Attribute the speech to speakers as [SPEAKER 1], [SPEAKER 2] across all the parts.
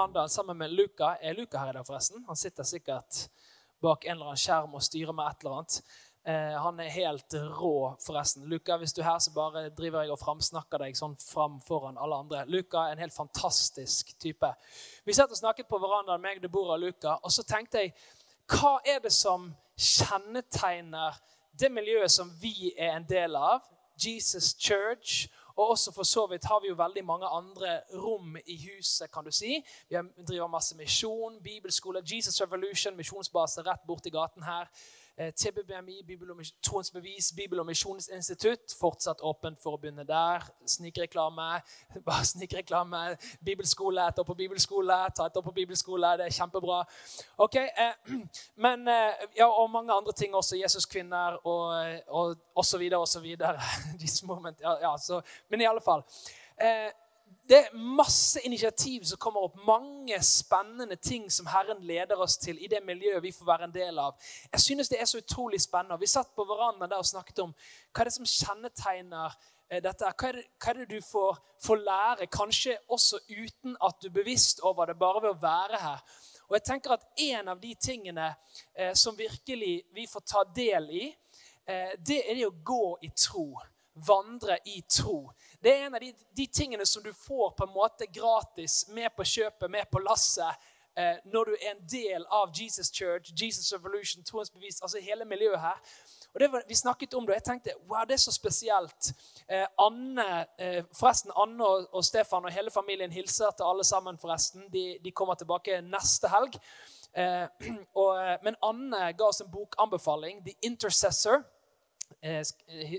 [SPEAKER 1] Verandaen sammen med Luka. Er Luka her i dag, forresten? Han sitter sikkert bak en eller annen skjerm og styrer med et eller annet. Eh, han er helt rå, forresten. Luka, hvis du er her, så bare driver jeg og framsnakker deg sånn fram foran alle andre. Luka er en helt fantastisk type. Vi satt og snakket på verandaen, meg, Deborah og Luka, og så tenkte jeg hva er det som kjennetegner det miljøet som vi er en del av, Jesus Church, og også for så vidt har vi jo veldig mange andre rom i huset. kan du si. Vi driver masse misjon, bibelskole, Jesus Revolution, misjonsbase rett borti gaten her. Eh, TBBMI, Bibel og Bibel- og misjonsinstitutt. Fortsatt åpent for å begynne der. Snikreklame. Bare snikreklame. Bibelskole, etter på bibelskole, ta etter på bibelskole. Det er kjempebra. Ok, eh, men, eh, ja, Og mange andre ting også. Jesuskvinner og, og, og så videre og så videre. ja, ja, så, men i alle fall. Eh, det er masse initiativ som kommer opp, mange spennende ting som Herren leder oss til i det miljøet vi får være en del av. Jeg synes det er så utrolig spennende. Vi satt på verandaen der og snakket om hva er det som kjennetegner eh, dette. Hva er det, hva er det du får, får, lære, kanskje også uten at du er bevisst over det, bare ved å være her. Og jeg tenker at En av de tingene eh, som virkelig vi får ta del i, eh, det er det å gå i tro. Vandre i tro. Det er en av de, de, tingene som du får på en måte gratis, med på kjøpet, med på lasset, eh, når du er en del av Jesus Church, Jesus Revolution, troens bevis, altså hele miljøet her. Og var, Vi snakket om det, og jeg tenkte wow, det er så spesielt. Eh, Anne, eh, forresten, Anne og, og, Stefan og hele familien hilser til alle sammen. forresten. De, de kommer tilbake neste helg. Eh, og, eh, men Anne ga oss en bokanbefaling, 'The Intercessor'. Eh,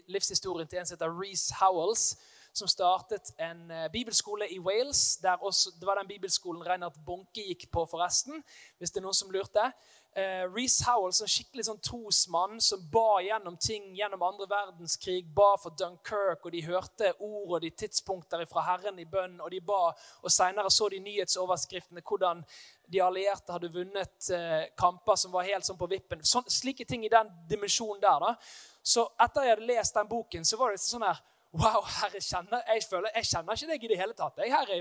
[SPEAKER 1] livshistorien til en som heter Reece Howells som startet en eh, bibelskole i Wales. der også, Det var den bibelskolen Reinhard Bonke gikk på, forresten. hvis det er noen som lurte. Uh, Reece Howell, en skikkelig sånn trosmann som ba gjennom ting gjennom andre verdenskrig, ba for Dunkerque, og de hørte ord og de tidspunkter fra Herren i bønn, og de ba, og Senere så de nyhetsoverskriftene hvordan de allierte hadde vunnet uh, kamper som var helt sånn på vippen. Sån, slike ting i den dimensjonen der. da. Så etter jeg hadde lest den boken, så var det sånn her Wow, herre, kjenner, jeg, føler, jeg kjenner ikke deg i det hele tatt. Jeg, herre,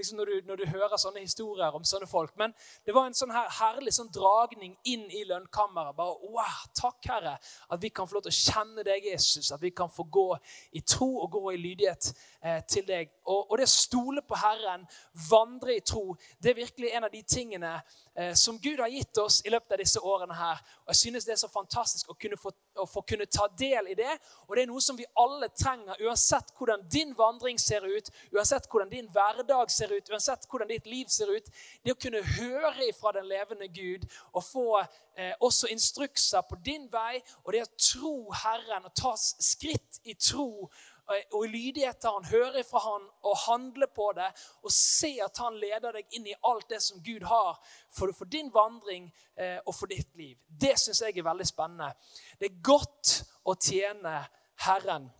[SPEAKER 1] liksom når, du, når, du, hører sånne historier om sånne folk. Men det var en sånn her herlig sånn dragning inn i lønnkammeret. Bare, wow, Takk, Herre, at vi kan få lov til å kjenne deg, Jesus. At vi kan få gå i tro og gå i lydighet eh, til deg. Og, og det å stole på Herren, vandre i tro, det er virkelig en av de tingene som Gud har gitt oss i løpet av disse årene her. Og jeg synes det er så fantastisk å kunne få, å få kunne ta del i det. Og det er noe som vi alle trenger. uansett hvordan din vandring ser ut, uansett hvordan din hverdag ser ut, uansett hvordan ditt liv ser ut, det å kunne høre ifra den levende Gud og få eh, også instrukser på din vei, og det å tro Herren og ta skritt i tro eh, og i lydighet til han, høre fra han og handle på det og se at han leder deg inn i alt det som Gud har for, for din vandring eh, og for ditt liv. Det syns jeg er veldig spennende. Det er godt å tjene Herren.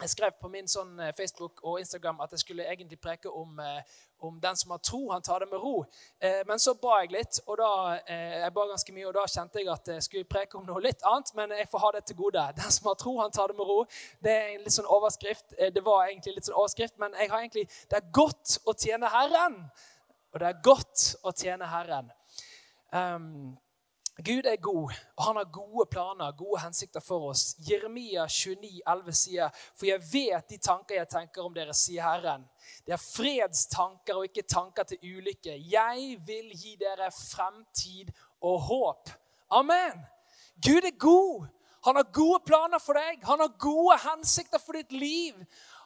[SPEAKER 1] Jeg skrev på min sånn eh, Facebook og Instagram at jeg skulle egentlig preke om, eh, om den som har tro, han tar det med ro. Eh, men så ba jeg litt, og da, jeg ba ganske mye, og da kjente jeg at jeg skulle preke om noe litt annet. Men jeg får ha det til gode. Den som har tro, han tar det med ro. Det er en litt sånn overskrift. Det var egentlig litt sånn overskrift, men jeg har egentlig, det er godt å tjene Herren. Og det er godt å tjene Herren. Um, Gud er god, og han har gode planer, gode hensikter for oss. Jeremia 29, 11 sier, 'For jeg vet de tanker jeg tenker om dere', sier Herren. Det er fredstanker og ikke tanker til ulykke. Jeg vil gi dere fremtid og håp. Amen. Gud er god. Han har gode planer for deg. Han har gode hensikter for ditt liv.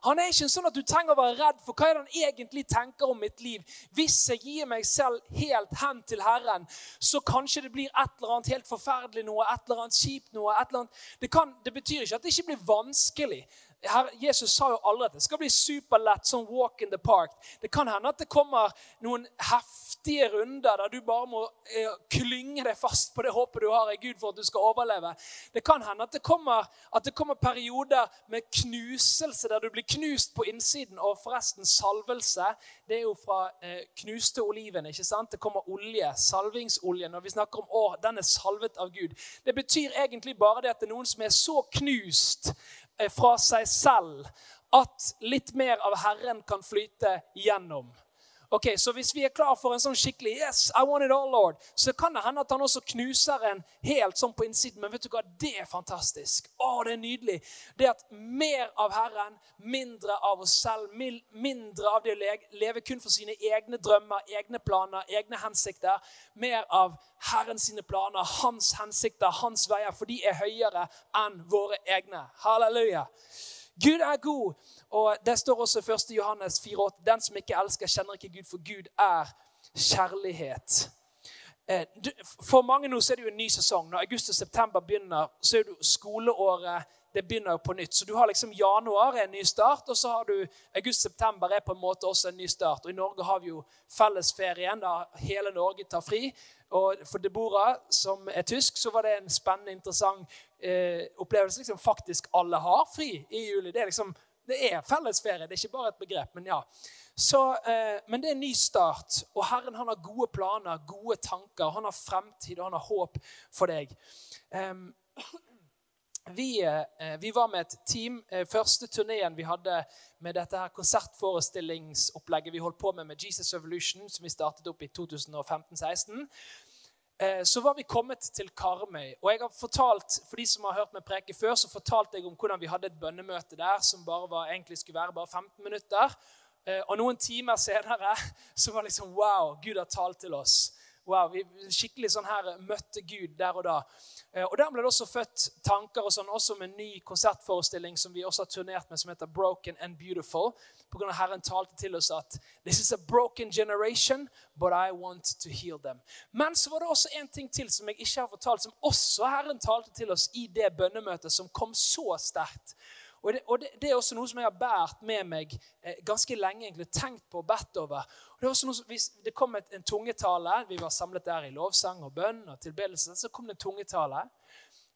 [SPEAKER 1] Han er ikke sånn at du trenger å være redd for hva er det han egentlig tenker om mitt liv. Hvis jeg gir meg selv helt hen til Herren, så kanskje det blir et eller annet helt forferdelig noe, et eller annet kjipt noe. et eller annet. Det, kan, det betyr ikke at det ikke blir vanskelig. Her, Jesus sa jo aldri at det skal bli superlett, sånn walk in the park. Det kan hende at det kommer noen heftige runder der du bare må eh, klynge deg fast på det håpet du har i Gud for at du skal overleve. Det kan hende at det kommer, at det kommer perioder med knuselse der du blir knust på innsiden. Og forresten, salvelse det er jo fra eh, knuste oliven. ikke sant? Det kommer olje, salvingsolje. Når vi snakker om å, den er salvet av Gud. Det betyr egentlig bare det at det er noen som er så knust fra seg selv at litt mer av Herren kan flyte gjennom. Ok, Så hvis vi er klar for en sånn skikkelig Yes, I want it all, Lord, så kan det hende at han også knuser en helt sånn på innsiden. Men vet du hva? Det er fantastisk. Å, det er nydelig. Det at mer av Herren, mindre av oss selv, mindre av det å leve kun for sine egne drømmer, egne planer, egne hensikter. Mer av Herren sine planer, hans hensikter, hans veier, for de er høyere enn våre egne. Halleluja. Gud er god. Og Det står også i 1. Johannes 4,8.: Den som ikke elsker, kjenner ikke Gud, for Gud er kjærlighet. Eh, for mange nå så er det jo en ny sesong. Når august og september begynner, så er det skoleåret det begynner jo på nytt. Så du har liksom januar er en ny start, og så har du august-september er på en måte også en ny start. Og i Norge har vi jo fellesferien da hele Norge tar fri. Og for Deborah, som er tysk, så var det en spennende, interessant eh, opplevelse. Liksom, faktisk alle har fri i juli. Det er liksom, det er fellesferie, det er ikke bare et begrep. Men ja. Så, eh, men det er en ny start, og Herren han har gode planer, gode tanker. Han har fremtid, og han har håp for deg. Um, vi, eh, vi, var med et team. Eh, første turneen vi hadde med dette her konsertforestillingsopplegget vi holdt på med med Jesus Evolution, som vi startet opp i 2015-16, eh, så var vi kommet til Karmøy. Og jeg har fortalt, For de som har hørt meg preke før, så fortalte jeg om hvordan vi hadde et bønnemøte der som bare var, egentlig skulle være bare 15 minutter. Og noen timer senere så var det liksom Wow, Gud har talt til oss. Wow, Vi skikkelig sånn her møtte Gud der og da. Eh, og Der ble det også født tanker og sånn, også med en ny konsertforestilling som vi også har turnert med, som heter Broken and Beautiful. På grunn av Herren talte til oss at This is a broken generation, but I want to heal them. Men så var det også en ting til som jeg ikke har fortalt, som også Herren talte til oss i det bønnemøtet, som kom så sterkt. Og, det, og det, det, er også noe som jeg har båret med meg eh, ganske lenge, egentlig, tenkt på og bedt over. Og det, noe, hvis det kom et, en tungetale. Vi var samlet der i lovsang og bønn og tilbedelse. Så kom det en tungetale.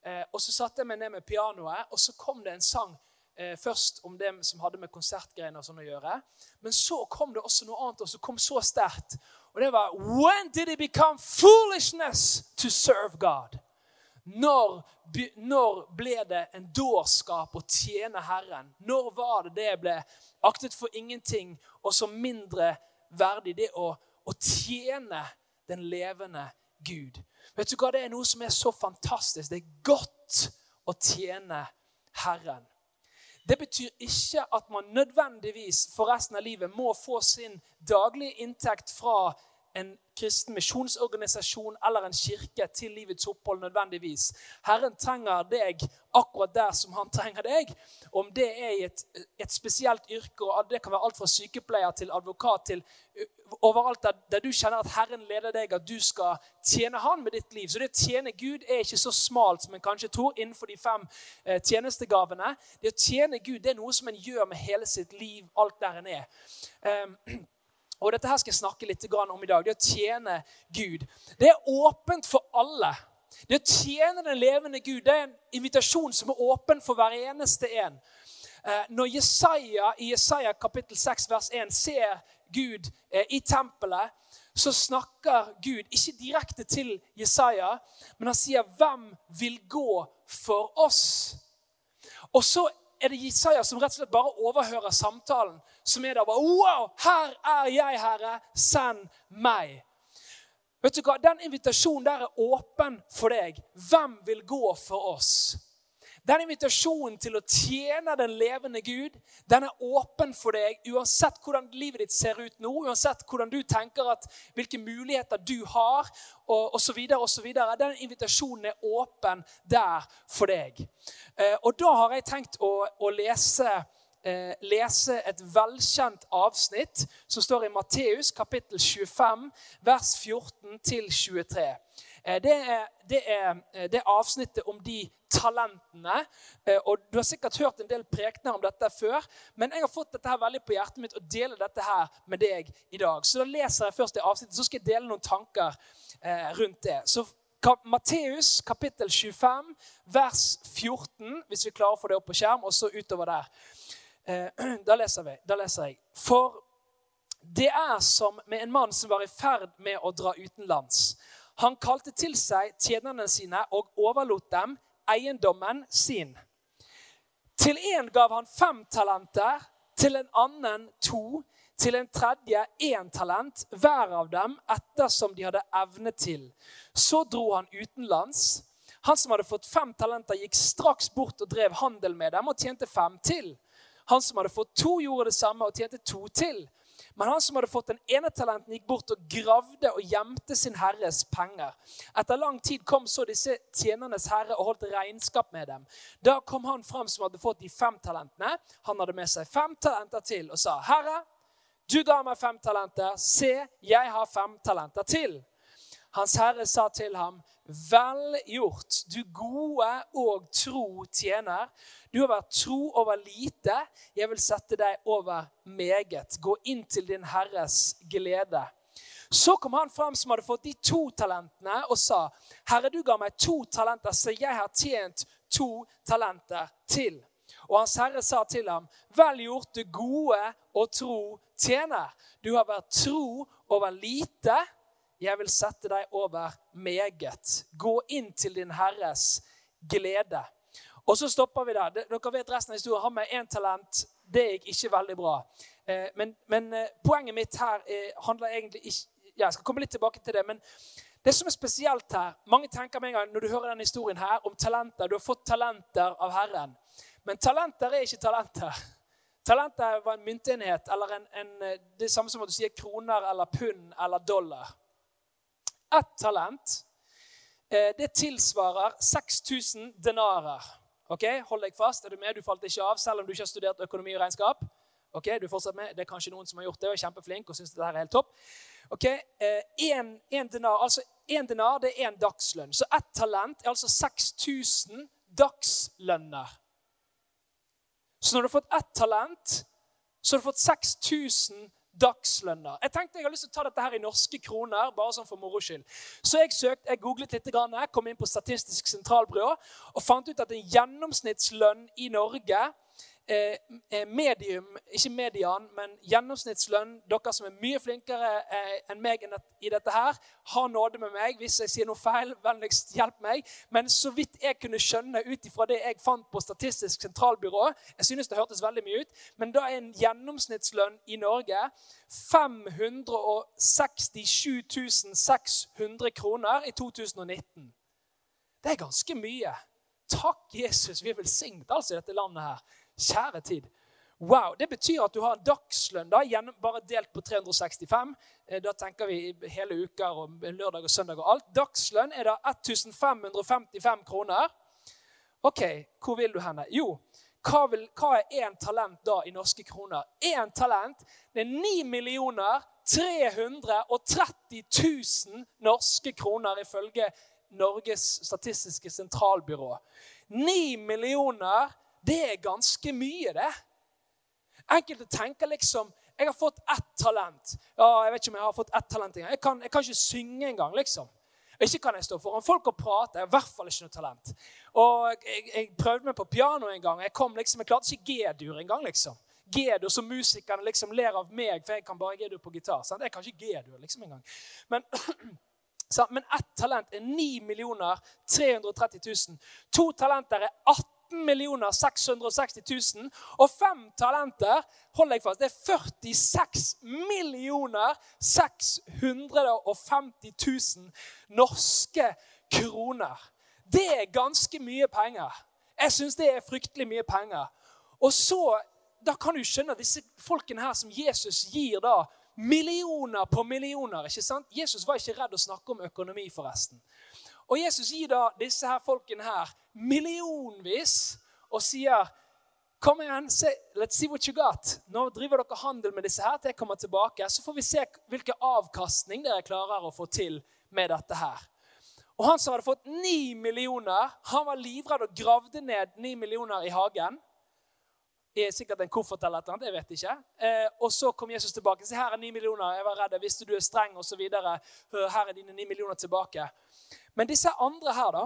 [SPEAKER 1] Eh, og så satte jeg meg ned med pianoet, og så kom det en sang eh, først om det som hadde med konsertgreiene og sånn å gjøre. Men så kom det også noe annet og som kom så sterkt. Og det var When did it become foolishness to serve God? Når, når, ble det en dårskap å tjene Herren? Når var det det ble aktet for ingenting og så mindre verdig, det å, å tjene den levende Gud? Vet du hva, Det er noe som er så fantastisk. Det er godt å tjene Herren. Det betyr ikke at man nødvendigvis for resten av livet må få sin daglige inntekt fra en kristen misjonsorganisasjon eller en kirke til livets opphold nødvendigvis. Herren trenger deg akkurat der som han trenger deg. Om det er i et, et spesielt yrke, og det kan være alt fra sykepleier til advokat til overalt der, der, du kjenner at Herren leder deg, at du skal tjene Han med ditt liv. Så det å tjene Gud er ikke så smalt som en kanskje tror innenfor de fem eh, tjenestegavene. Det å tjene Gud det er noe som en gjør med hele sitt liv, alt der en er. Um, og dette her skal jeg snakke litt om i dag. Det å tjene Gud. Det er åpent for alle. Det å tjene den levende Gud det er en invitasjon som er åpen for hver eneste en. Eh, når Jesaja i Jesaja kapittel 6 vers 1 ser Gud eh, i tempelet, så snakker Gud ikke direkte til Jesaja, men han sier 'Hvem vil gå for oss?' Og så er det Jesaja som rett og slett bare overhører samtalen som er der bare Wow! Her er jeg, Herre. Send meg. Vet du hva? Den invitasjonen der er åpen for deg. Hvem vil gå for oss? Den invitasjonen til å tjene den levende Gud, den er åpen for deg uansett hvordan livet ditt ser ut nå, uansett hvordan du tenker at, hvilke muligheter du har, og osv. osv. Den invitasjonen er åpen der for deg. Eh, og da har jeg tenkt å, å lese eh, lese et velkjent avsnitt som står i Matteus kapittel 25, vers 14-23. Eh, det, er, det, er, eh, det avsnittet om de talentene. Eh, og Du har sikkert hørt en del prekener om dette før, men jeg har fått dette her veldig på hjertet mitt og deler dette her med deg i dag. Så da leser jeg først det avsnittet, så skal jeg dele noen tanker rundt det. Så Matteus kapittel 25, vers 14, hvis vi klarer å få det opp på skjerm, og så utover der. Eh, da leser, vi, da leser jeg. For det er som med en mann som var i ferd med å dra utenlands. Han kalte til seg tjenerne sine og overlot dem eiendommen sin. Til én gav han fem talenter, til en annen to, til en tredje én talent, hver av dem ettersom de hadde evne til. Så dro han utenlands. Han som hadde fått fem talenter, gikk straks bort og drev handel med dem og tjente fem til. Han som hadde fått to, gjorde det samme og tjente to til. Men han som hadde fått den ene talenten, gikk bort og gravde og gjemte sin herres penger. Etter lang tid kom så disse tjenernes herre og holdt regnskap med dem. Da kom han fram som hadde fått de fem talentene. Han hadde med seg fem talenter til og sa, 'Herre, du ga meg fem talenter. Se, jeg har fem talenter til.' Hans herre sa til ham, 'Vel gjort, du gode og tro tjener.' Du har vært tro over lite. Jeg vil sette deg over meget. Gå inn til din Herres glede. Så kom han fram som hadde fått de to talentene, og sa, 'Herre, du ga meg to talenter, så jeg har tjent to talenter til.' Og hans herre sa til ham, 'Vel gjort, du gode og tro tjener.' 'Du har vært tro over lite. Jeg vil sette deg over meget.' 'Gå inn til din Herres glede.' Og så stopper vi der. Dere vet resten av historien. Han med én talent, det gikk ikke veldig bra. Eh, men, men eh, poenget mitt her eh, handler egentlig ikke Jeg skal komme litt tilbake til det. men det som er spesielt her, Mange tenker med en gang når du hører denne historien her, om talenter. Du har fått talenter av Herren. Men talenter er ikke talenter. Talenter var en myntenhet, eller en, en, det er samme som at du sier kroner eller pund eller dollar. Ett talent det tilsvarer 6000 denarer. Ok, Hold deg fast. Er du med? Du falt ikke av selv om du ikke har studert økonomi og regnskap. Ok, du fortsatt med. Det er kanskje noen som har gjort det og er kjempeflink og syns dette er helt topp. Ok, en, eh, en denar, altså en denar det er en dagslønn. Så ett talent er altså 6000 dagslønner. Så når du har fått ett talent, så har du fått 6000 dagslønner. Jeg tenkte jeg har lyst til å ta dette her i norske kroner, bare sånn for moro skyld. Så jeg søkte, jeg googlet litt, kom inn på Statistisk sentralbyrå og fant ut at en gjennomsnittslønn i Norge Eh, eh, medium, ikke median, men gjennomsnittslønn. Dere som er mye flinkere eh, enn meg i dette her, har nåde med meg. Hvis jeg sier noe feil, vennligst hjelp meg. Men så vidt jeg kunne skjønne ut ifra det jeg fant på Statistisk sentralbyrå Jeg synes det hørtes veldig mye ut, men da er en gjennomsnittslønn i Norge 567 600 kroner i 2019. Det er ganske mye. Takk, Jesus, vi er velsignet altså i dette landet her. Kjære tid. Wow, Det betyr at du har en dagslønn da, bare delt på 365. Eh, da tenker vi hele uker og lørdag og søndag og alt. Dagslønn er da 1555 kroner. OK, hvor vil du hen? Jo, hva, vil, hva er én talent da i norske kroner? Én talent det er 9 millioner 330 000 norske kroner ifølge Norges statistiske sentralbyrå. 9 millioner det er ganske mye, det. Enkelte tenker liksom Jeg har fått ett talent. Ja, jeg vet ikke om jeg har fått ett talent engang. Jeg kan, jeg kan ikke synge engang, liksom. Ikke kan jeg stå foran folk og prate. Jeg har i hvert fall ikke noe talent. Og jeg, jeg prøvde meg på piano en gang. Jeg kom liksom, jeg klarte ikke G-dur engang. liksom. G-dur, som musikerne liksom ler av meg, for jeg kan bare G-dur på gitar. Sant? Jeg kan ikke G-dur liksom engang. Men, men ett talent er 9 330 000. To talenter er 18 18 660 000. Og fem talenter hold deg fast, det er 46 millioner 650 000 norske kroner. Det er ganske mye penger. Jeg syns det er fryktelig mye penger. Og så, Da kan du skjønne at disse folkene her som Jesus gir da millioner på millioner. ikke sant? Jesus var ikke redd å snakke om økonomi, forresten. Og Jesus gir da disse her folkene her millionvis og sier Kom igjen, se, let's see what you got. Nå driver dere handel med disse her til jeg kommer tilbake. Så får vi se hvilken avkastning dere klarer å få til med dette her. Og Han som hadde fått ni millioner, han var livredd og gravde ned ni millioner i hagen. Det er sikkert en koffert eller noe, jeg vet ikke. Eh, og så kom Jesus tilbake. Se, her er ni millioner. Jeg var redd. Jeg visste du er streng, osv. Her er dine ni millioner tilbake. Men disse andre her, da,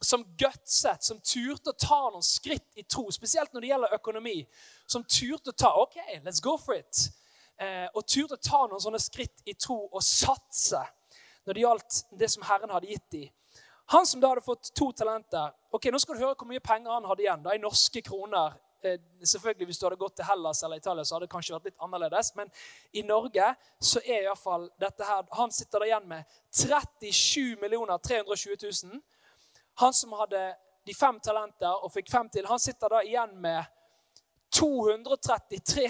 [SPEAKER 1] som gutset, som turte å ta noen skritt i tro, spesielt når det gjelder økonomi, som turte å ta OK, let's go for it. Eh, og turte å ta noen sånne skritt i tro og satse når det gjaldt det som Herren hadde gitt dem. Han som da hadde fått to talenter ok, Nå skal du høre hvor mye penger han hadde igjen da, i norske kroner selvfølgelig Hvis du hadde gått til Hellas eller Italia, så hadde det kanskje vært litt annerledes. Men i Norge så er iallfall dette her Han sitter der igjen med 37 320 000. Han som hadde de fem talenter og fikk fem til, han sitter da igjen med 233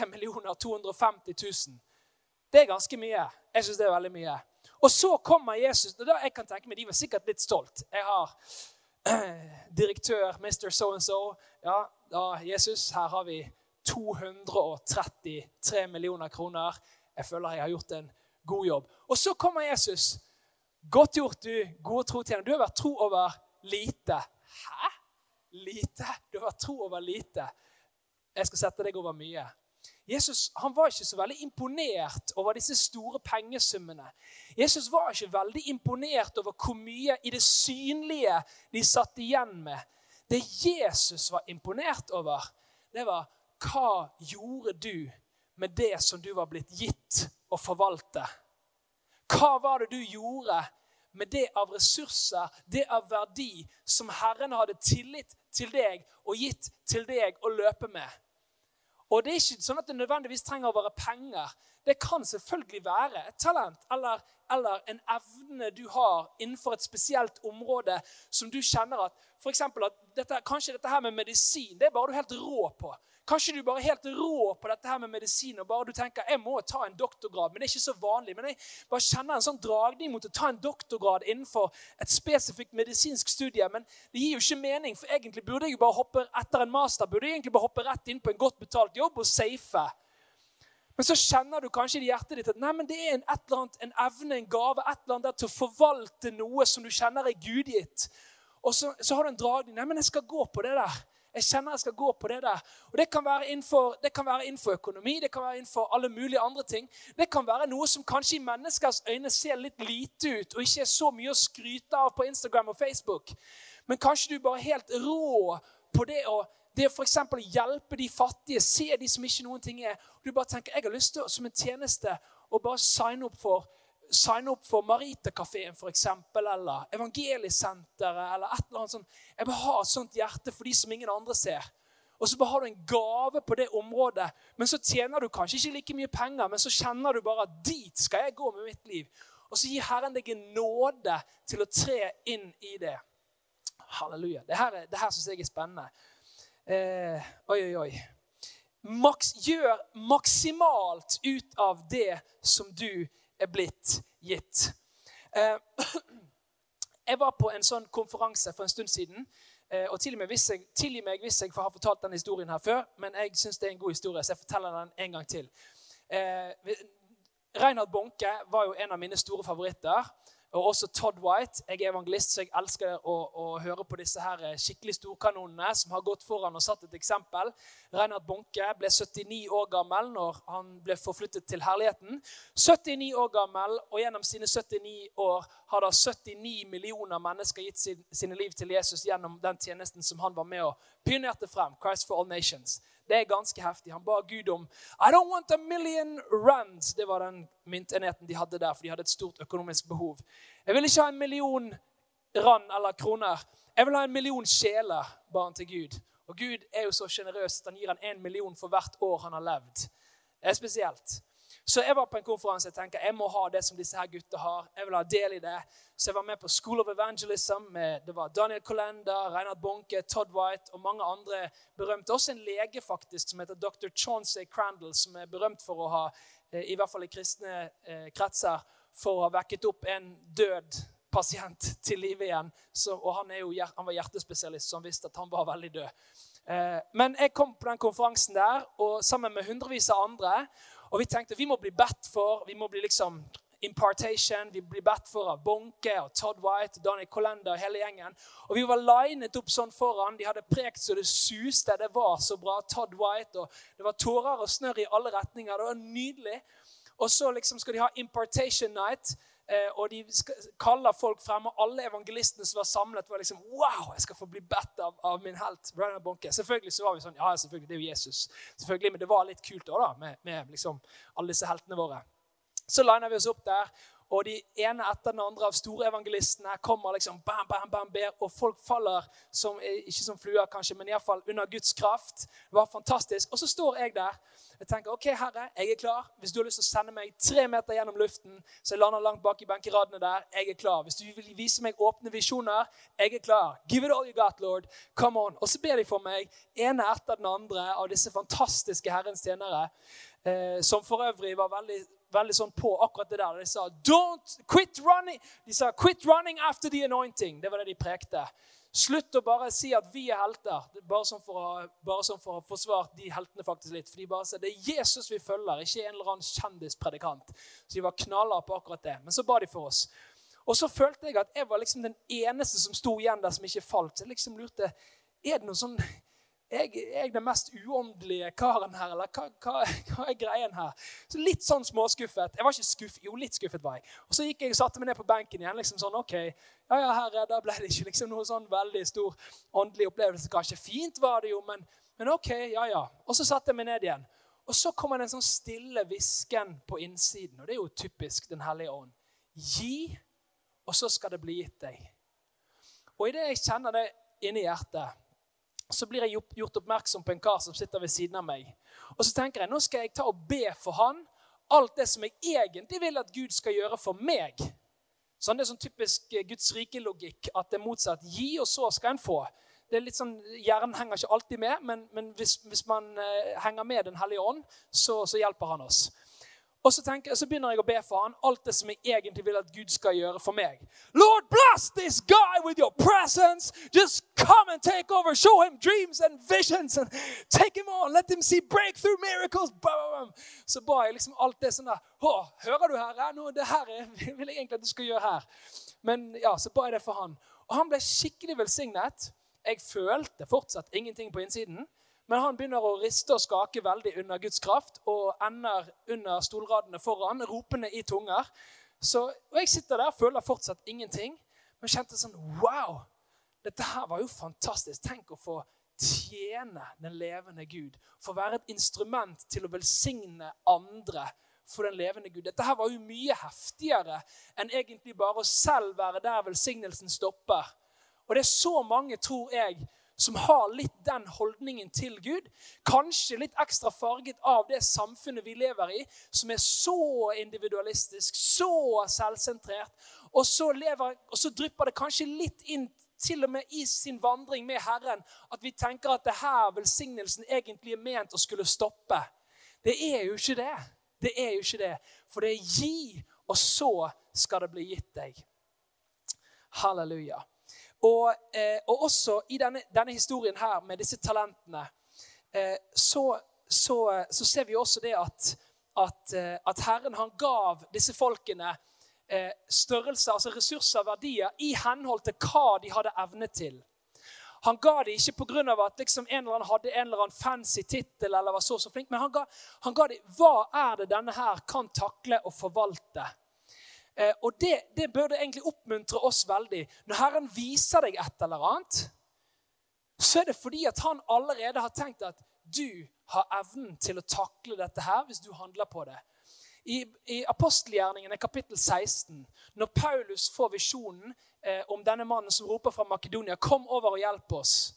[SPEAKER 1] 250 000. Det er ganske mye. Jeg syns det er veldig mye. Og så kommer Jesus. og da jeg kan tenke meg, De var sikkert litt stolt. Jeg har direktør Mr. So and so. Ja, da, Jesus, her har vi 233 millioner kroner. Jeg føler jeg har gjort en god jobb. Og så kommer Jesus. Godt gjort, du gode trotjener. Du har vært tro over lite. Hæ? Lite? Du har vært tro over lite. Jeg skal sette deg over mye. Jesus han var ikke så veldig imponert over disse store pengesummene. Jesus var ikke veldig imponert over hvor mye i det synlige de satt igjen med. Det Jesus var imponert over, det var hva gjorde du med det som du var blitt gitt å forvalte? Hva var det du gjorde med det av ressurser, det av verdi, som Herren hadde tillit til deg og gitt til deg å løpe med? Og det er ikke sånn at det nødvendigvis trenger å være penger. Det kan selvfølgelig være et talent eller, eller en evne du har innenfor et spesielt område som du kjenner at for at dette, Kanskje dette her med medisin det er bare du helt rå på. Kanskje du bare er helt rå på dette her med medisin og bare du tenker jeg må ta en doktorgrad. Men det er ikke så vanlig. Men jeg bare kjenner en sånn dragning mot å ta en doktorgrad innenfor et spesifikt medisinsk studie. Men det gir jo ikke mening, for egentlig burde jeg jo bare hoppe etter en master burde jeg egentlig bare hoppe rett inn på en godt betalt jobb og safe. Men så kjenner du kanskje i hjertet ditt at nei, men det er en, et eller annet, en evne, en gave, et eller annet der til å forvalte noe som du kjenner er gudgitt. Og så, så har du en dragning. Nei, men jeg skal gå på det der. Jeg kjenner jeg skal gå på det der. Og Det kan være innenfor, det kan være innenfor økonomi, det kan være innenfor alle mulige andre ting. Det kan være noe som kanskje i menneskers øyne ser litt lite ut og ikke er så mye å skryte av på Instagram og Facebook. Men kanskje du bare er helt rå på det å det å f.eks. hjelpe de fattige, se de som ikke noen ting er. Og du bare tenker jeg har lyst til som en tjeneste å bare signe opp for signe opp for Maritakafeen f.eks., eller Evangeliesenteret eller et eller annet sånt. Jeg vil ha et sånt hjerte for de som ingen andre ser. Og så bare har du en gave på det området, men så tjener du kanskje ikke like mye penger, men så kjenner du bare at dit skal jeg gå med mitt liv. Og så gir Herren deg en nåde til å tre inn i det. Halleluja. Det her, her syns jeg er spennende. Eh, oi, oi, oi. Maks, gjør maksimalt ut av det som du er blitt gitt. Eh, jeg var på en sånn konferanse for en stund siden. Eh, og Tilgi meg, hvis jeg, meg hvis jeg har fortalt denne historien her før, men jeg syns det er en god historie, så jeg forteller den en gang til. Eh, Reinhard Bonke var jo en av mine store favoritter. Og også Todd White. Jeg er evangelist, så jeg elsker å, å høre på disse her skikkelig storkanonene som har gått foran og satt et eksempel. Reinhard Bonke ble 79 år gammel når han ble forflyttet til herligheten. 79 år gammel, og gjennom sine 79 år har da 79 millioner mennesker gitt sin, sine liv til Jesus gjennom den tjenesten som han var med og pionerte frem. Christ for all nations. Det er ganske heftig. Han ba Gud om I don't want a million rand. Det var den myntenheten de hadde der, for de hadde et stort økonomisk behov. Jeg vil ikke ha en million rand eller kroner. Jeg vil ha en million sjeler, ba han til Gud. Og Gud er jo så sjenerøs at han gir han en million for hvert år han har levd. Det er spesielt. Så jeg var på en konferanse og tenkte jeg må ha det som disse her gutta har. Jeg vil ha del i det. Så jeg var med på School of Evangelism. Med, det var Daniel Kolenda, Reinhard Bonke, Todd White og mange andre berømte. Også en lege faktisk som heter dr. Chauncey Crandall, som er berømt for å ha, eh, i hvert fall i kristne eh, kretser, for å ha vekket opp en død pasient til live igjen. Så, og han, jo, han, var hjertespesialist, så han visste at han var veldig død. Eh, men jeg kom på den konferansen der og sammen med hundrevis av andre. Og vi tenkte vi må bli bedt for. Vi må bli liksom impartation. Vi blir bedt for av Bonke og Todd White, og Daniel Kolenda og hele gjengen. Og Vi var linet opp sånn foran. De hadde prekt så det suste. Det var så bra. Todd White, og Det var tårer og snørr i alle retninger. Det var nydelig. Og så liksom skal de ha impartation night. Eh, og de kaller folk frem, og alle evangelistene som var samlet, var liksom Wow, jeg skal få bli bedt av, av min helt. Brian Bonke. Selvfølgelig så var vi sånn Ja, selvfølgelig, det er jo Jesus. Selvfølgelig, Men det var litt kult òg, da, med, med liksom alle disse heltene våre. Så liner vi oss opp der, og de ene etter den andre av store evangelistene kommer liksom bam, bam, bam, ber, og folk faller som, ikke som fluer, kanskje, men iallfall under Guds kraft. Det var fantastisk. Og så står jeg der. Jeg tenker OK, Herre, jeg er klar. Hvis du har lyst til å sende meg tre meter gjennom luften, så jeg lander langt bak i benkeradene der, jeg er klar. Hvis du vil vise meg åpne visjoner, jeg er klar. Give it all you got, Lord. Come on. Og så ber de for meg, ene etter den andre, av disse fantastiske Herrens tjenere, eh, som for øvrig var veldig veldig sånn på akkurat det der. De sa Don't quit running De sa 'quit running after the anointing'. Det var det de prekte. Slutt å bare si at vi er helter, bare sånn for å, bare sånn for å forsvare de heltene faktisk litt. For de bare sier det er Jesus vi følger, ikke en eller annen kjendispredikant. Så de var knallharde på akkurat det. Men så ba de for oss. Og så følte jeg at jeg var liksom den eneste som sto igjen der som ikke falt. Så jeg liksom lurte er det noe sånn jeg, jeg den mest uåndelige karen her, eller hva, hva, hva, er greien her? Så Litt sånn småskuffet. Jeg var ikke skuffet, jo, litt skuffet var jeg. Og så gikk jeg og satte meg ned på benken igjen. liksom sånn, ok, ja, ja, herre, Da ble det ikke liksom noe sånn veldig stor åndelig opplevelse. Kanskje fint var det jo, men, men ok, ja, ja. Og så satte jeg meg ned igjen. Og så kommer det en sånn stille hvisken på innsiden. Og det er jo typisk Den hellige ånd. Gi, og så skal det bli gitt deg. Og idet jeg kjenner det inni hjertet så blir jeg gjort oppmerksom på en kar som sitter ved siden av meg. Og så tenker jeg nå skal jeg ta og be for han alt det som jeg egentlig vil at Gud skal gjøre for meg. Sånn, det er sånn typisk eh, Guds rike-logikk at det er motsatt. Gi, og så skal en få. Det er litt sånn, Hjernen henger ikke alltid med, men, men hvis, hvis, man uh, henger med Den hellige ånd, så, så hjelper han oss. Og så, tenker, så, begynner jeg å be for han alt det som jeg egentlig vil at Gud skal gjøre for meg. Lord, bless this guy with your presence. Just come and take over. Show him dreams and visions. and Take him on. Let him see breakthrough miracles. Så ba jeg liksom alt det sånn der. Å, hører du, Herre? Nå, det her vil jeg egentlig at du skal gjøre her. Men ja, så ba jeg det for han. Og han ble skikkelig velsignet. Jeg følte fortsatt ingenting på innsiden. Men han begynner å riste og skake veldig under Guds kraft og ender under stolradene foran, ropende i tunger. Så, og Jeg sitter der føler fortsatt ingenting, men kjente sånn Wow! Dette her var jo fantastisk. Tenk å få tjene den levende Gud. Få være et instrument til å velsigne andre for den levende Gud. Dette her var jo mye heftigere enn egentlig bare å selv være der velsignelsen stopper. Og det er så mange, tror jeg, som har litt den holdningen til Gud. Kanskje litt ekstra farget av det samfunnet vi lever i, som er så individualistisk, så selvsentrert. Og så, lever, og så drypper det kanskje litt inn til og med i sin vandring med Herren at vi tenker at det her velsignelsen egentlig er ment å skulle stoppe. Det er jo ikke det. Det er jo ikke det. For det er gi, og så skal det bli gitt deg. Halleluja. Og, eh, og også i denne, denne, historien her med disse talentene, eh, så, så, så, ser vi også det at, at, eh, at Herren han gav disse folkene eh, størrelser, altså ressurser og verdier, i henhold til hva de hadde evne til. Han ga det ikke pga. at liksom en eller annen hadde en eller annen fancy tittel eller var så så flink, men han ga, han ga det hva er det denne her kan takle og forvalte. Eh, og det, det, burde egentlig oppmuntre oss veldig. Når Herren viser deg et eller annet, så er det fordi at han allerede har tenkt at du har evnen til å takle dette her hvis du handler på det. I, i apostelgjerningene kapittel 16, når Paulus får visjonen eh, om denne mannen som roper fra Makedonia 'Kom over og hjelp oss',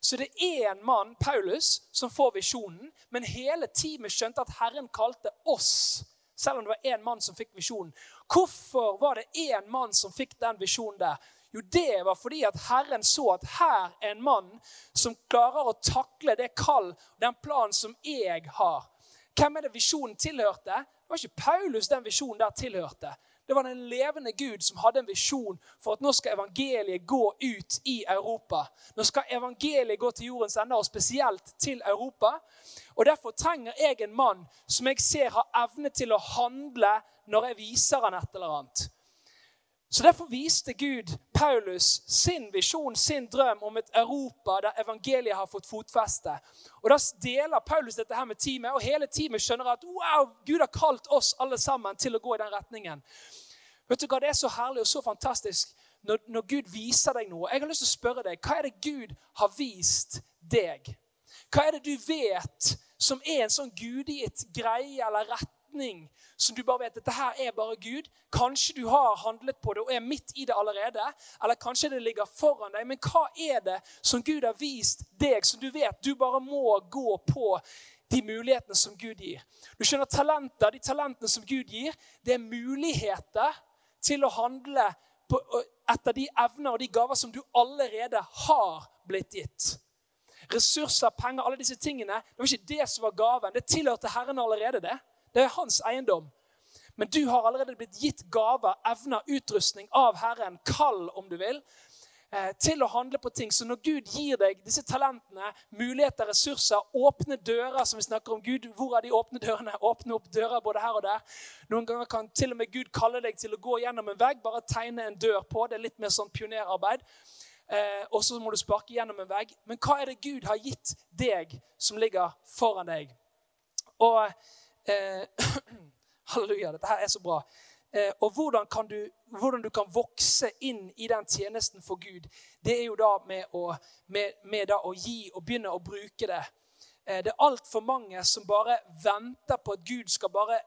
[SPEAKER 1] så det er en mann, Paulus, som får visjonen, men hele teamet skjønte at Herren kalte oss selv om det var én mann som fikk visjonen. Hvorfor var det én mann som fikk den visjonen der? Jo, det var fordi at Herren så at her er en mann som klarer å takle det kall, den planen som jeg har. Hvem er det visjonen tilhørte? Det var ikke Paulus den visjonen der tilhørte. Det var den levende Gud som hadde en visjon for at nå skal evangeliet gå ut i Europa. Nå skal evangeliet gå til jordens ende, og spesielt til Europa. Og Derfor trenger jeg en mann som jeg ser har evne til å handle når jeg viser han et eller annet. Så Derfor viste Gud Paulus sin visjon, sin drøm om et Europa der evangeliet har fått fotfeste. Og Da deler Paulus dette her med teamet, og hele teamet skjønner at wow, Gud har kalt oss alle sammen til å gå i den retningen. Vet du hva, Det er så herlig og så fantastisk når, når Gud viser deg noe. Jeg har lyst til å spørre deg, Hva er det Gud har vist deg? Hva er det du vet som er en sånn gudgitt greie eller retning? Retning som du bare vet dette her er bare Gud. Kanskje du har handlet på det og er midt i det allerede. Eller kanskje det ligger foran deg. Men hva er det som Gud har vist deg, som du vet du bare må gå på de mulighetene som Gud gir? Du skjønner talenter, De talentene som Gud gir, det er muligheter til å handle på, etter de evner og de gaver som du allerede har blitt gitt. Ressurser, penger, alle disse tingene. Det var ikke det som var gaven. Det tilhørte Herren allerede. det. Det er hans eiendom. Men du har allerede blitt gitt gaver, evner, utrustning av Herren, kall om du vil, eh, til å handle på ting. Så når Gud gir deg disse talentene, muligheter, ressurser, åpne dører som vi snakker om Gud, Hvor er de åpne dørene? Åpne opp dører både her og der. Noen ganger kan til og med Gud kalle deg til å gå gjennom en vegg, bare tegne en dør på. Det er litt mer sånn pionerarbeid. Eh, og så må du sparke gjennom en vegg. Men hva er det Gud har gitt deg som ligger foran deg? Og Eh, halleluja, dette her er så bra. Eh, og hvordan, du, hvordan, du, kan vokse inn i den tjenesten for Gud, det er jo da med å, med, med da å gi og begynne å bruke det. Eh, det er altfor mange som bare venter på at Gud skal bare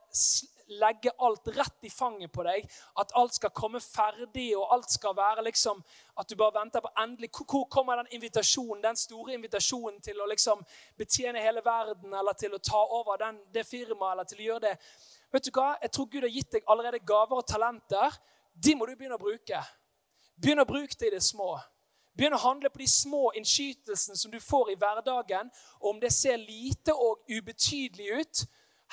[SPEAKER 1] legge alt rett i fanget på deg. At alt skal komme ferdig, og alt skal være liksom At du bare venter på endelig Hvor kommer den invitasjonen, den store invitasjonen til å liksom betjene hele verden, eller til å ta over den, det firmaet, eller til å gjøre det? Vet du hva? Jeg tror Gud har gitt deg allerede gaver og talenter. De må du begynne å bruke. Begynn å bruke det i det små. Begynn å handle på de små innskytelsene som du får i hverdagen. Og om det ser lite og ubetydelig ut,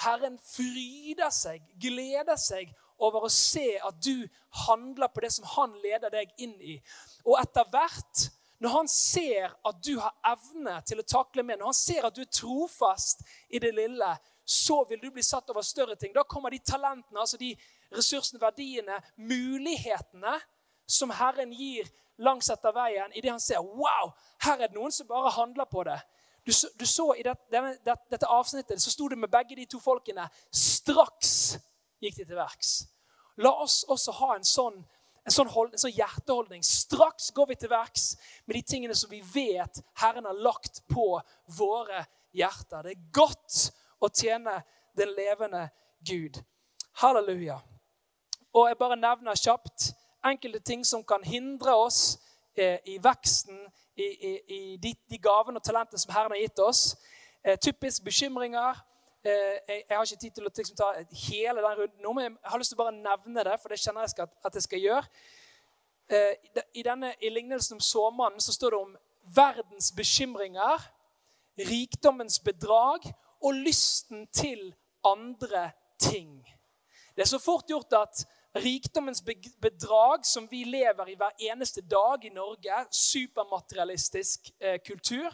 [SPEAKER 1] Herren fryder seg, gleder seg over å se at du handler på det som han leder deg inn i. Og etter hvert, når han ser at du har evne til å takle med, når han ser at du er trofast i det lille, så vil du bli satt over større ting. Da kommer de talentene, altså de ressursene, verdiene, mulighetene som Herren gir langs etter veien, idet han ser wow, her er det noen som bare handler på det. Du, du så I det, denne, det, dette avsnittet så sto det med begge de to folkene straks gikk de til verks. La oss også ha en sånn, en sånn, hold, en sånn hjerteholdning. Straks går vi til verks med de tingene som vi vet Herren har lagt på våre hjerter. Det er godt å tjene den levende Gud. Halleluja. Og jeg bare nevner kjapt enkelte ting som kan hindre oss eh, i veksten i, i, i de, de, gavene og talentene som Herren har gitt oss. Eh, typisk bekymringer. Eh, jeg, jeg, har ikke tid til å liksom, ta hele den runden nå, men jeg har lyst til å bare nevne det, for det kjenner jeg skal, at jeg skal gjøre. Eh, I, denne, I lignelsen om såmannen så står det om verdens bekymringer, rikdommens bedrag og lysten til andre ting. Det er så fort gjort at Rikdommens bedrag som vi lever i hver eneste dag i Norge. Supermaterialistisk eh, kultur.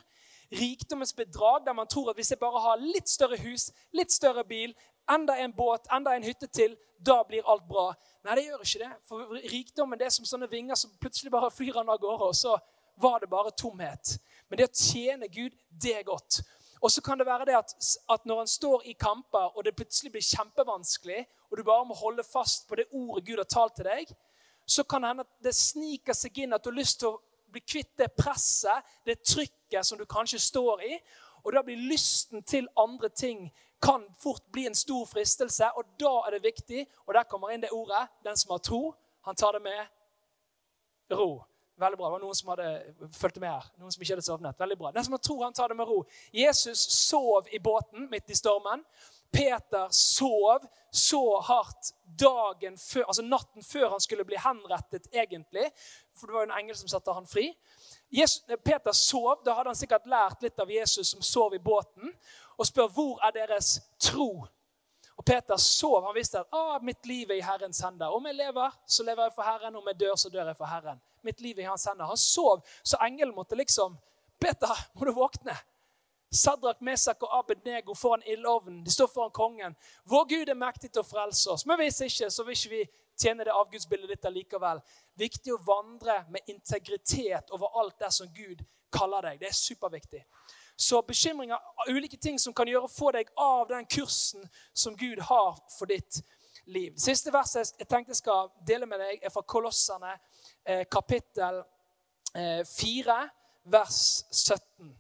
[SPEAKER 1] Rikdommens bedrag der man tror at hvis jeg bare har litt større hus, litt større bil, enda en båt, enda en hytte til, da blir alt bra. Nei, det gjør ikke det. For rikdommen det er som sånne vinger som plutselig bare flyr av gårde, og så var det bare tomhet. Men det å tjene Gud, det er godt. Og så kan det være det at, at når en står i kamper, og det plutselig blir kjempevanskelig, og du bare må holde fast på det ordet Gud har talt til deg, så kan det hende at det sniker seg inn at du har lyst til å bli kvitt det presset, det trykket som du kanskje står i. Og da blir lysten til andre ting kan fort bli en stor fristelse. Og da er det viktig, og der kommer inn det ordet, den som har tro, han tar det med ro. Veldig bra. Det var noen som hadde fulgte med her. Noen som ikke hadde sovnet. Veldig bra. Den som tror han tar det med ro. Jesus sov i båten midt i stormen. Peter sov så hardt dagen før, altså natten før han skulle bli henrettet, egentlig. For det var jo en engel som satte han fri. Jesus, Peter sov. Da hadde han sikkert lært litt av Jesus som sov i båten, og spør hvor er deres tro. Og Peter sov. Han visste at ah, mitt liv er i Herrens hender. Om jeg lever, så lever jeg for Herren. Om jeg dør, så dør jeg for Herren. Mitt liv i hans hender. Han sov, så engelen måtte liksom Peter, må du våkne. Sadrak, Mesak og Abednego foran ildovnen. De står foran kongen. Vår Gud er mektig til å frelse oss. Men hvis ikke, så vil ikke vi tjene det avgudsbildet ditt allikevel. Viktig å vandre med integritet over alt det som Gud kaller deg. Det er superviktig. Så bekymringer ulike ting som kan gjøre få deg av den kursen som Gud har for ditt liv. Siste verset jeg tenkte jeg skal dele med deg, er fra Kolossene eh, kapittel eh, 4, vers 17.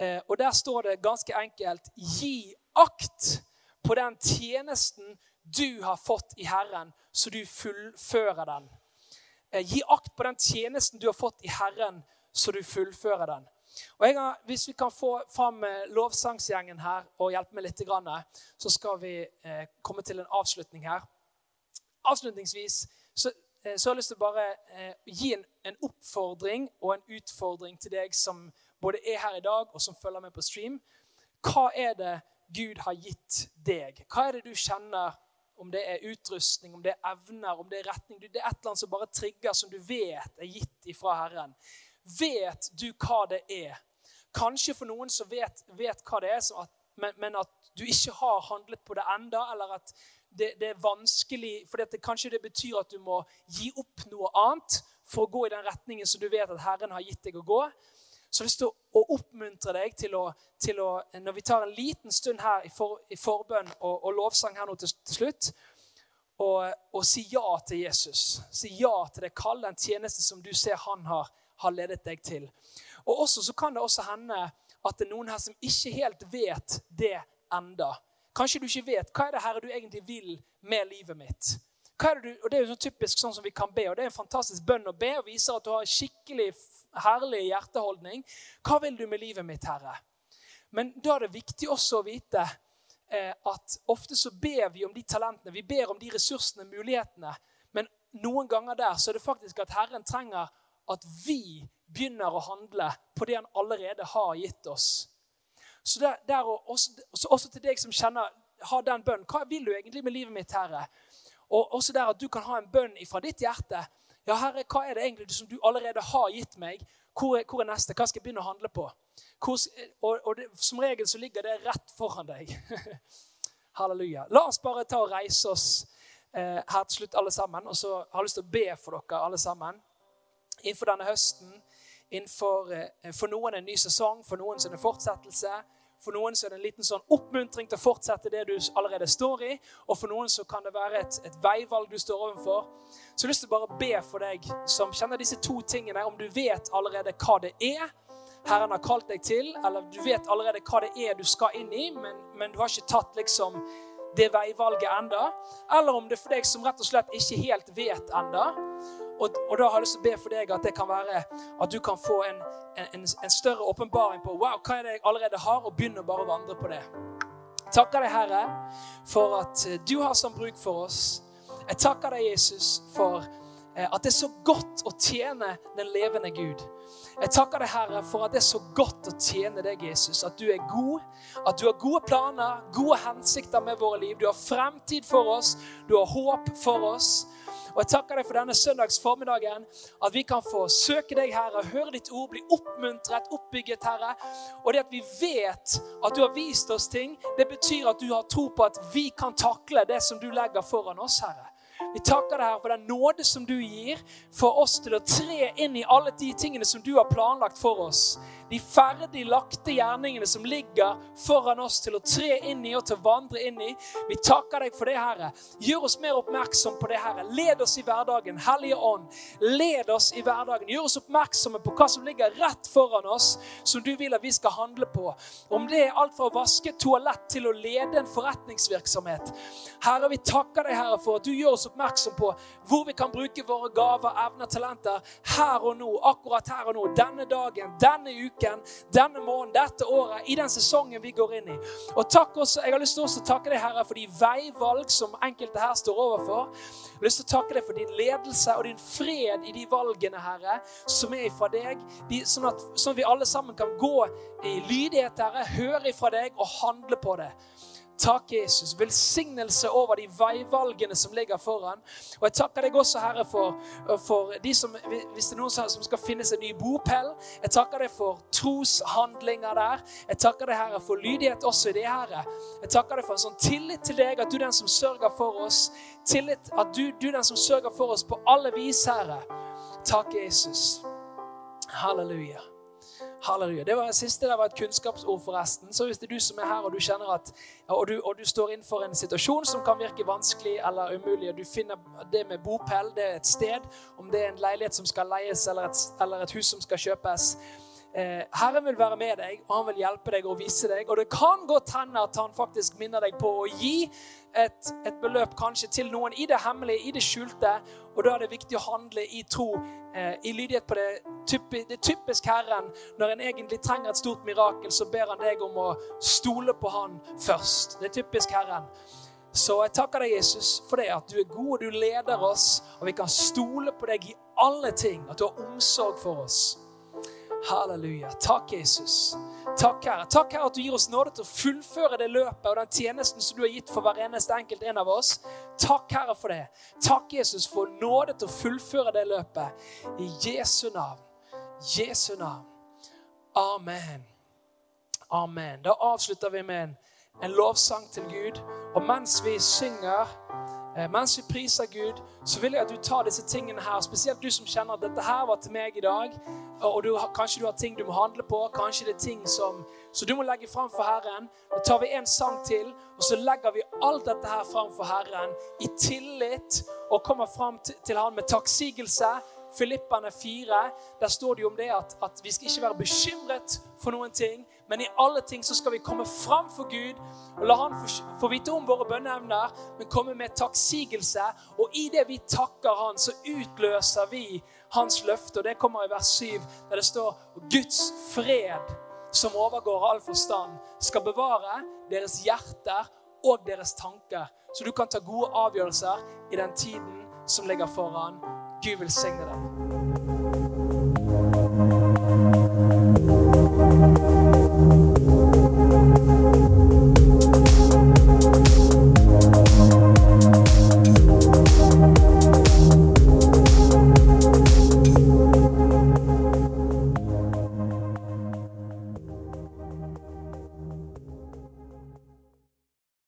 [SPEAKER 1] Eh, og Der står det ganske enkelt Gi akt på den tjenesten du har fått i Herren, så du fullfører den. Eh, gi akt på den tjenesten du har fått i Herren, så du fullfører den. Og har, Hvis vi kan få fram eh, lovsangsgjengen her og hjelpe meg litt, så skal vi eh, komme til en avslutning her. Avslutningsvis så, så har jeg lyst til å bare gi en, en, oppfordring og en utfordring til deg som både er her i dag, og som følger med på stream. Hva er det Gud har gitt deg? Hva er det du kjenner om det er utrustning, om det er evner, om det er retning. Det er et eller annet som bare trigger, som du vet er gitt ifra Herren. Vet du hva det er? Kanskje for noen som vet, vet hva det er, at, men, men, at du ikke har handlet på det enda, eller at det, det er vanskelig for dette, Kanskje det betyr at du må gi opp noe annet for å gå i den retningen som du vet at Herren har gitt deg å gå. Så jeg har lyst til å oppmuntre deg til å, til å, når vi tar en liten stund her i, for, i forbønn og, og, lovsang her nå til, til slutt, og, og, si ja til Jesus. Si ja til det kall, den tjeneste som du ser han har, har, ledet deg til. Og også så kan det også hende at det er noen her som ikke helt vet det enda. Kanskje du ikke vet hva er det Herre du egentlig vil med livet mitt. Det du, og Det er jo sånn typisk sånn som vi kan be, og det er en fantastisk bønn å be og viser at du har skikkelig herlig hjerteholdning. Hva vil du med livet mitt, Herre? Men da er det viktig også å vite eh, at ofte så ber vi om de talentene, vi ber om de ressursene, mulighetene. Men noen ganger der så er det faktisk at Herren trenger at vi begynner å handle på det han allerede har gitt oss. Så der, der også, også, til deg som kjenner, har den bønnen. Hva vil du egentlig med livet mitt, Herre? Og også der at du kan ha en bønn fra ditt hjerte ja, Herre, hva er det egentlig som du allerede har gitt meg? Hvor er, hvor er neste? Hva skal jeg begynne å handle på? Hvor, og, og det, Som regel så ligger det rett foran deg. Halleluja. La oss bare ta og reise oss eh, her til slutt, alle sammen. Og så har jeg lyst til å be for dere alle sammen innenfor denne høsten. Innenfor, eh, for noen en ny sesong, for noen en fortsettelse. For noen er det en liten sånn oppmuntring til å fortsette det du allerede står i. Og for noen så kan det være et, et veivalg du står overfor. Så jeg har lyst til å bare be for deg som kjenner disse to tingene, om du vet allerede hva det er Herren har kalt deg til, eller du vet allerede hva det er du skal inn i, men, men du har ikke tatt liksom det veivalget enda. Eller om det er for deg som rett og slett ikke helt vet enda. Og, og, da har jeg lyst til å be for deg at det kan være at du kan få en, en, en større åpenbaring på wow, hva er det jeg allerede har, og begynne bare å vandre på det. Takker deg, Herre, for at eh, du har sånn bruk for oss. Jeg takker deg, Jesus, for eh, at det er så godt å tjene den levende Gud. Jeg takker deg, Herre, for at det er så godt å tjene deg, Jesus. At du er god, at du har gode planer, gode hensikter med våre liv. Du har fremtid for oss, du har håp for oss. Og jeg takker deg for denne søndags formiddagen, at vi kan få søke deg, Herre, høre ditt ord, bli oppmuntret, oppbygget, Herre. Og det at vi vet at du har vist oss ting, det betyr at du har tro på at vi kan takle det som du legger foran oss, Herre. Vi takker deg, Herre, for den nåde som du gir for oss til å tre inn i alle de tingene som du har planlagt for oss de ferdig lagte gjerningene som ligger foran oss til å tre inn i og til å vandre inn i. Vi takker deg for det, Herre. Gjør oss mer oppmerksom på det, Herre. Led oss i hverdagen. Hellige Ånd, led oss i hverdagen. Gjør oss oppmerksomme på hva som ligger rett foran oss, som du vil at vi skal handle på. Om det er alt fra å vaske toalett til å lede en forretningsvirksomhet. Herre, vi takker deg, Herre, for at du gjør oss oppmerksom på hvor vi kan bruke våre gaver, evner, talenter her og nå, akkurat her og nå, denne dagen, denne uken denne måneden, dette året, i den sesongen vi går inn i. Og takk også, Jeg har lyst til å takke deg, Herre, for de veivalg som enkelte her står overfor. Jeg har lyst til å takke deg for din ledelse og din fred i de valgene, Herre, som er fra deg. De, sånn, at, sånn at vi alle sammen kan gå i lydighet, Herre, høre ifra deg og handle på det. Takk, Jesus. Velsignelse over de veivalgene som ligger foran. Og jeg takker deg også, Herre, for, for de som, hvis det er noen som skal finnes en ny bopel. Jeg takker deg for troshandlinger der. Jeg takker deg, Herre, for lydighet også i det, Herre. Jeg takker deg for en sånn tillit til deg, at du er den som sørger for oss. Tillit at du, du er den som sørger for oss på alle vis, Herre. Takk, Jesus. Halleluja. Halleluja. Det var det siste det var et kunnskapsord, forresten. Så hvis det er du som er her og du kjenner at og du, og du står innenfor en situasjon som kan virke vanskelig eller umulig, og du finner det med bopel, det er et sted, om det er en leilighet som skal leies eller et, eller et hus som skal kjøpes eh, Herren vil være med deg, og han vil hjelpe deg og vise deg. Og det kan godt hende at han faktisk minner deg på å gi et, et, beløp kanskje til noen i det hemmelige, i det skjulte. Og da er det viktig å handle i tro, eh, i lydighet på det, typi, det typisk Herren. Når en egentlig trenger et stort mirakel, så ber han deg om å stole på han først. Det er typisk Herren. Så jeg takker deg, Jesus, for det at du er god, og du leder oss, og vi kan stole på deg i alle ting. At du har omsorg for oss. Halleluja. Takk, Jesus. Takk, Herre. Takk, Herre, at du gir oss nåde til å fullføre det løpet og den tjenesten som du har gitt for hver eneste enkelt en av oss. Takk, Herre, for det. Takk, Jesus, for nåde til å fullføre det løpet. I Jesu navn. Jesu navn. Amen. Amen. Da avslutter vi med en, en lovsang til Gud. Og mens vi synger mens vi priser Gud, så vil jeg at du tar disse tingene her. Spesielt du som kjenner at dette her var til meg i dag. Og du, kanskje du har ting du må handle på. Kanskje det er ting som så du må legge fram for Herren. Da tar vi en sang til, og så legger vi alt dette her fram for Herren i tillit og kommer fram til Han med takksigelse. Filippene 4, der står det jo om det at, at vi skal ikke være bekymret for noen ting, men i alle ting så skal vi komme fram for Gud og la Han få vite om våre bønneevner, men komme med takksigelse. Og i det vi takker Han, så utløser vi Hans løfte. Og det kommer i vers 7, der det står Guds fred, som overgår all forstand, skal bevare deres hjerter og deres tanker. Så du kan ta gode avgjørelser i den tiden som ligger foran. Gud velsigne deg.